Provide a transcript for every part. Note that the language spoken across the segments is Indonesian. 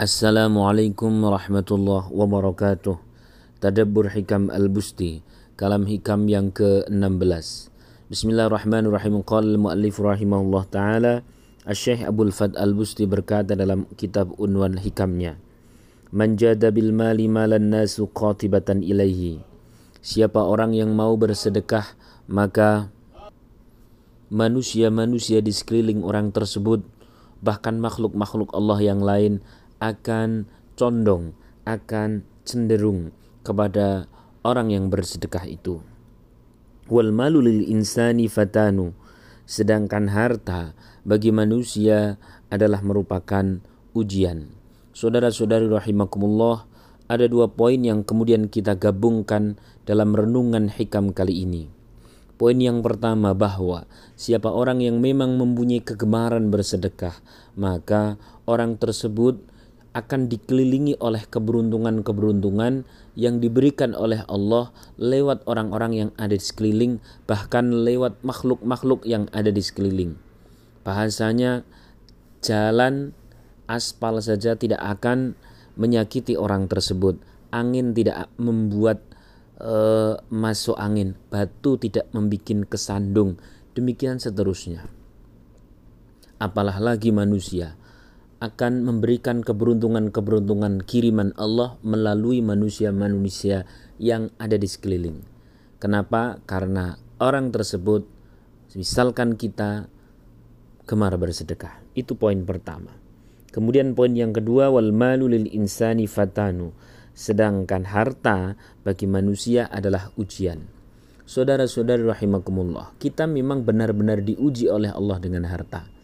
Assalamualaikum warahmatullahi wabarakatuh. Tadabbur Hikam Al-Busti, kalam hikam yang ke-16. Bismillahirrahmanirrahim. Qala al-muallif rahimahullah taala, Asy-Syaikh Abdul Fad Al-Busti berkata dalam kitab unwan hikamnya, Man jada bil mali malan nasu qatibatan ilaihi. Siapa orang yang mau bersedekah, maka manusia-manusia di sekeliling orang tersebut bahkan makhluk-makhluk Allah yang lain akan condong, akan cenderung kepada orang yang bersedekah itu. Wal malu lil insani fatanu. Sedangkan harta bagi manusia adalah merupakan ujian. Saudara-saudari rahimakumullah, ada dua poin yang kemudian kita gabungkan dalam renungan hikam kali ini. Poin yang pertama bahwa siapa orang yang memang mempunyai kegemaran bersedekah, maka orang tersebut akan dikelilingi oleh keberuntungan-keberuntungan yang diberikan oleh Allah lewat orang-orang yang ada di sekeliling, bahkan lewat makhluk-makhluk yang ada di sekeliling. Bahasanya, jalan aspal saja tidak akan menyakiti orang tersebut. Angin tidak membuat uh, masuk angin, batu tidak membuat kesandung, demikian seterusnya. Apalah lagi manusia akan memberikan keberuntungan-keberuntungan kiriman Allah melalui manusia-manusia yang ada di sekeliling. Kenapa? Karena orang tersebut, misalkan kita gemar bersedekah. Itu poin pertama. Kemudian poin yang kedua, wal malu lil insani fatanu. Sedangkan harta bagi manusia adalah ujian. Saudara-saudari rahimakumullah, kita memang benar-benar diuji oleh Allah dengan harta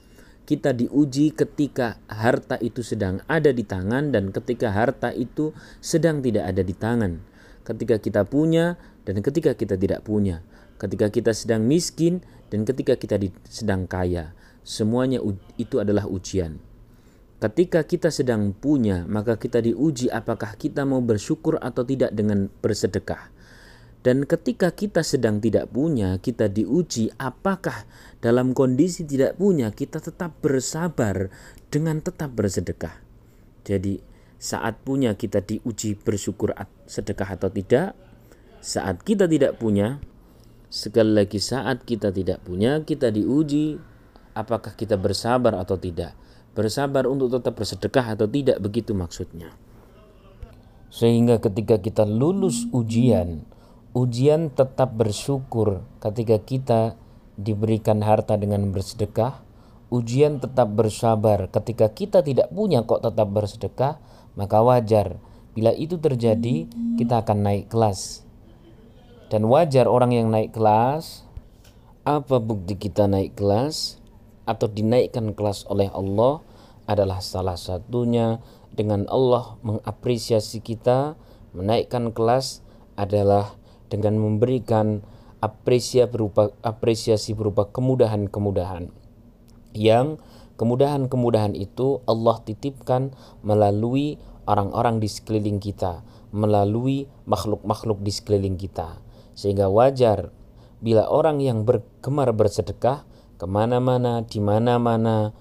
kita diuji ketika harta itu sedang ada di tangan dan ketika harta itu sedang tidak ada di tangan. Ketika kita punya dan ketika kita tidak punya. Ketika kita sedang miskin dan ketika kita sedang kaya. Semuanya itu adalah ujian. Ketika kita sedang punya, maka kita diuji apakah kita mau bersyukur atau tidak dengan bersedekah. Dan ketika kita sedang tidak punya, kita diuji apakah dalam kondisi tidak punya kita tetap bersabar dengan tetap bersedekah. Jadi saat punya kita diuji bersyukur sedekah atau tidak. Saat kita tidak punya, sekali lagi saat kita tidak punya kita diuji apakah kita bersabar atau tidak. Bersabar untuk tetap bersedekah atau tidak begitu maksudnya. Sehingga ketika kita lulus ujian, ujian tetap bersyukur ketika kita diberikan harta dengan bersedekah, ujian tetap bersabar ketika kita tidak punya kok tetap bersedekah, maka wajar. Bila itu terjadi kita akan naik kelas. Dan wajar orang yang naik kelas, apa bukti kita naik kelas atau dinaikkan kelas oleh Allah adalah salah satunya. Dengan Allah mengapresiasi kita, menaikkan kelas adalah dengan memberikan apresiasi berupa apresiasi berupa kemudahan-kemudahan yang kemudahan-kemudahan itu Allah titipkan melalui orang-orang di sekeliling kita, melalui makhluk-makhluk di sekeliling kita. Sehingga wajar bila orang yang bergemar bersedekah ke mana-mana, di mana-mana,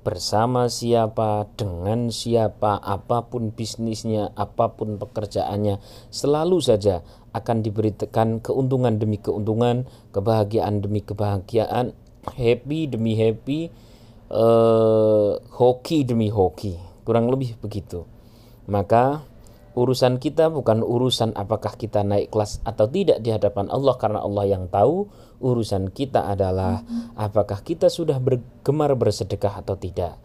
bersama siapa, dengan siapa, apa pun bisnisnya, apa pun pekerjaannya, selalu saja akan diberikan keuntungan demi keuntungan, kebahagiaan demi kebahagiaan, happy demi happy, uh, hoki demi hoki. Kurang lebih begitu. Maka urusan kita bukan urusan apakah kita naik kelas atau tidak di hadapan Allah karena Allah yang tahu. Urusan kita adalah apakah kita sudah bergemar bersedekah atau tidak.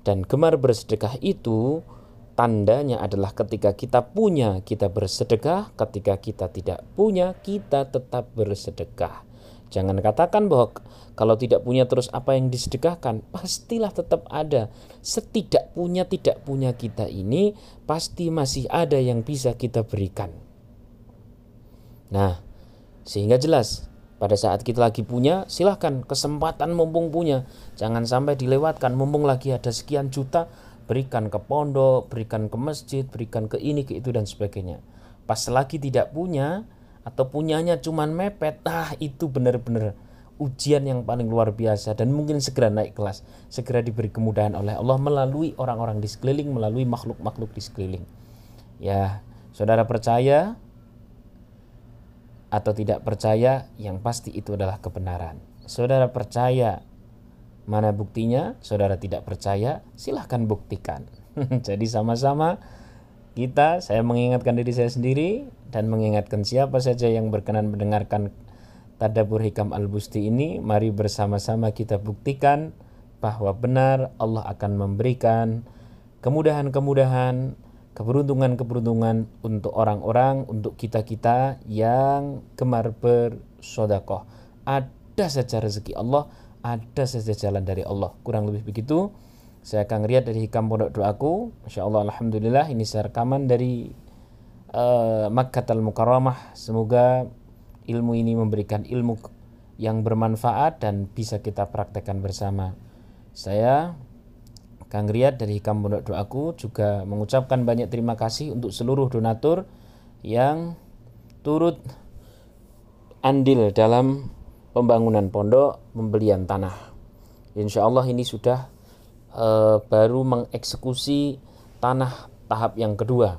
Dan gemar bersedekah itu tandanya adalah ketika kita punya kita bersedekah, ketika kita tidak punya kita tetap bersedekah. Jangan katakan bahwa kalau tidak punya terus apa yang disedekahkan, pastilah tetap ada. Setidak punya tidak punya kita ini pasti masih ada yang bisa kita berikan. Nah, sehingga jelas pada saat kita lagi punya, silahkan kesempatan mumpung punya. Jangan sampai dilewatkan mumpung lagi ada sekian juta, berikan ke pondok, berikan ke masjid, berikan ke ini, ke itu dan sebagainya. Pas lagi tidak punya atau punyanya cuman mepet, ah itu benar-benar ujian yang paling luar biasa dan mungkin segera naik kelas, segera diberi kemudahan oleh Allah melalui orang-orang di sekeliling, melalui makhluk-makhluk di sekeliling. Ya, saudara percaya atau tidak percaya, yang pasti itu adalah kebenaran. Saudara percaya, mana buktinya? Saudara tidak percaya, silahkan buktikan. Jadi sama-sama kita, saya mengingatkan diri saya sendiri dan mengingatkan siapa saja yang berkenan mendengarkan Tadabur Hikam Al-Busti ini, mari bersama-sama kita buktikan bahwa benar Allah akan memberikan kemudahan-kemudahan, keberuntungan-keberuntungan untuk orang-orang, untuk kita-kita yang gemar bersodakoh. Ada saja rezeki Allah, ada saja jalan dari Allah. Kurang lebih begitu. Saya akan lihat dari hikam pondok doaku. Masya Allah, Alhamdulillah ini saya rekaman dari uh, Makkah al-Mukarramah. Semoga ilmu ini memberikan ilmu yang bermanfaat dan bisa kita praktekkan bersama. Saya Kang Riyad dari Hikam Pondok Doaku juga mengucapkan banyak terima kasih untuk seluruh donatur yang turut andil dalam pembangunan pondok, pembelian tanah. Insya Allah ini sudah uh, baru mengeksekusi tanah tahap yang kedua.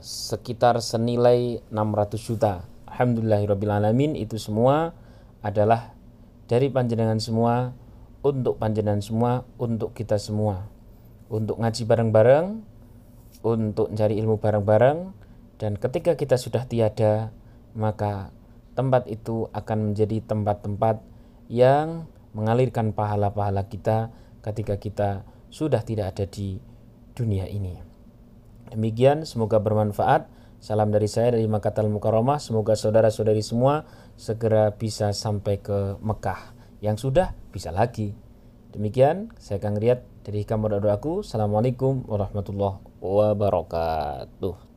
Sekitar senilai 600 juta. Alhamdulillahirrabbilalamin itu semua adalah dari panjenengan semua untuk panjenengan semua untuk kita semua. Untuk ngaji bareng-bareng untuk mencari ilmu bareng-bareng dan ketika kita sudah tiada maka tempat itu akan menjadi tempat-tempat yang mengalirkan pahala-pahala kita ketika kita sudah tidak ada di dunia ini. Demikian semoga bermanfaat. Salam dari saya dari Makatal Mukarramah. Semoga saudara-saudari semua segera bisa sampai ke Mekah. Yang sudah bisa lagi. Demikian saya Kang Riyad dari Hikam Doaku. Assalamualaikum warahmatullahi wabarakatuh.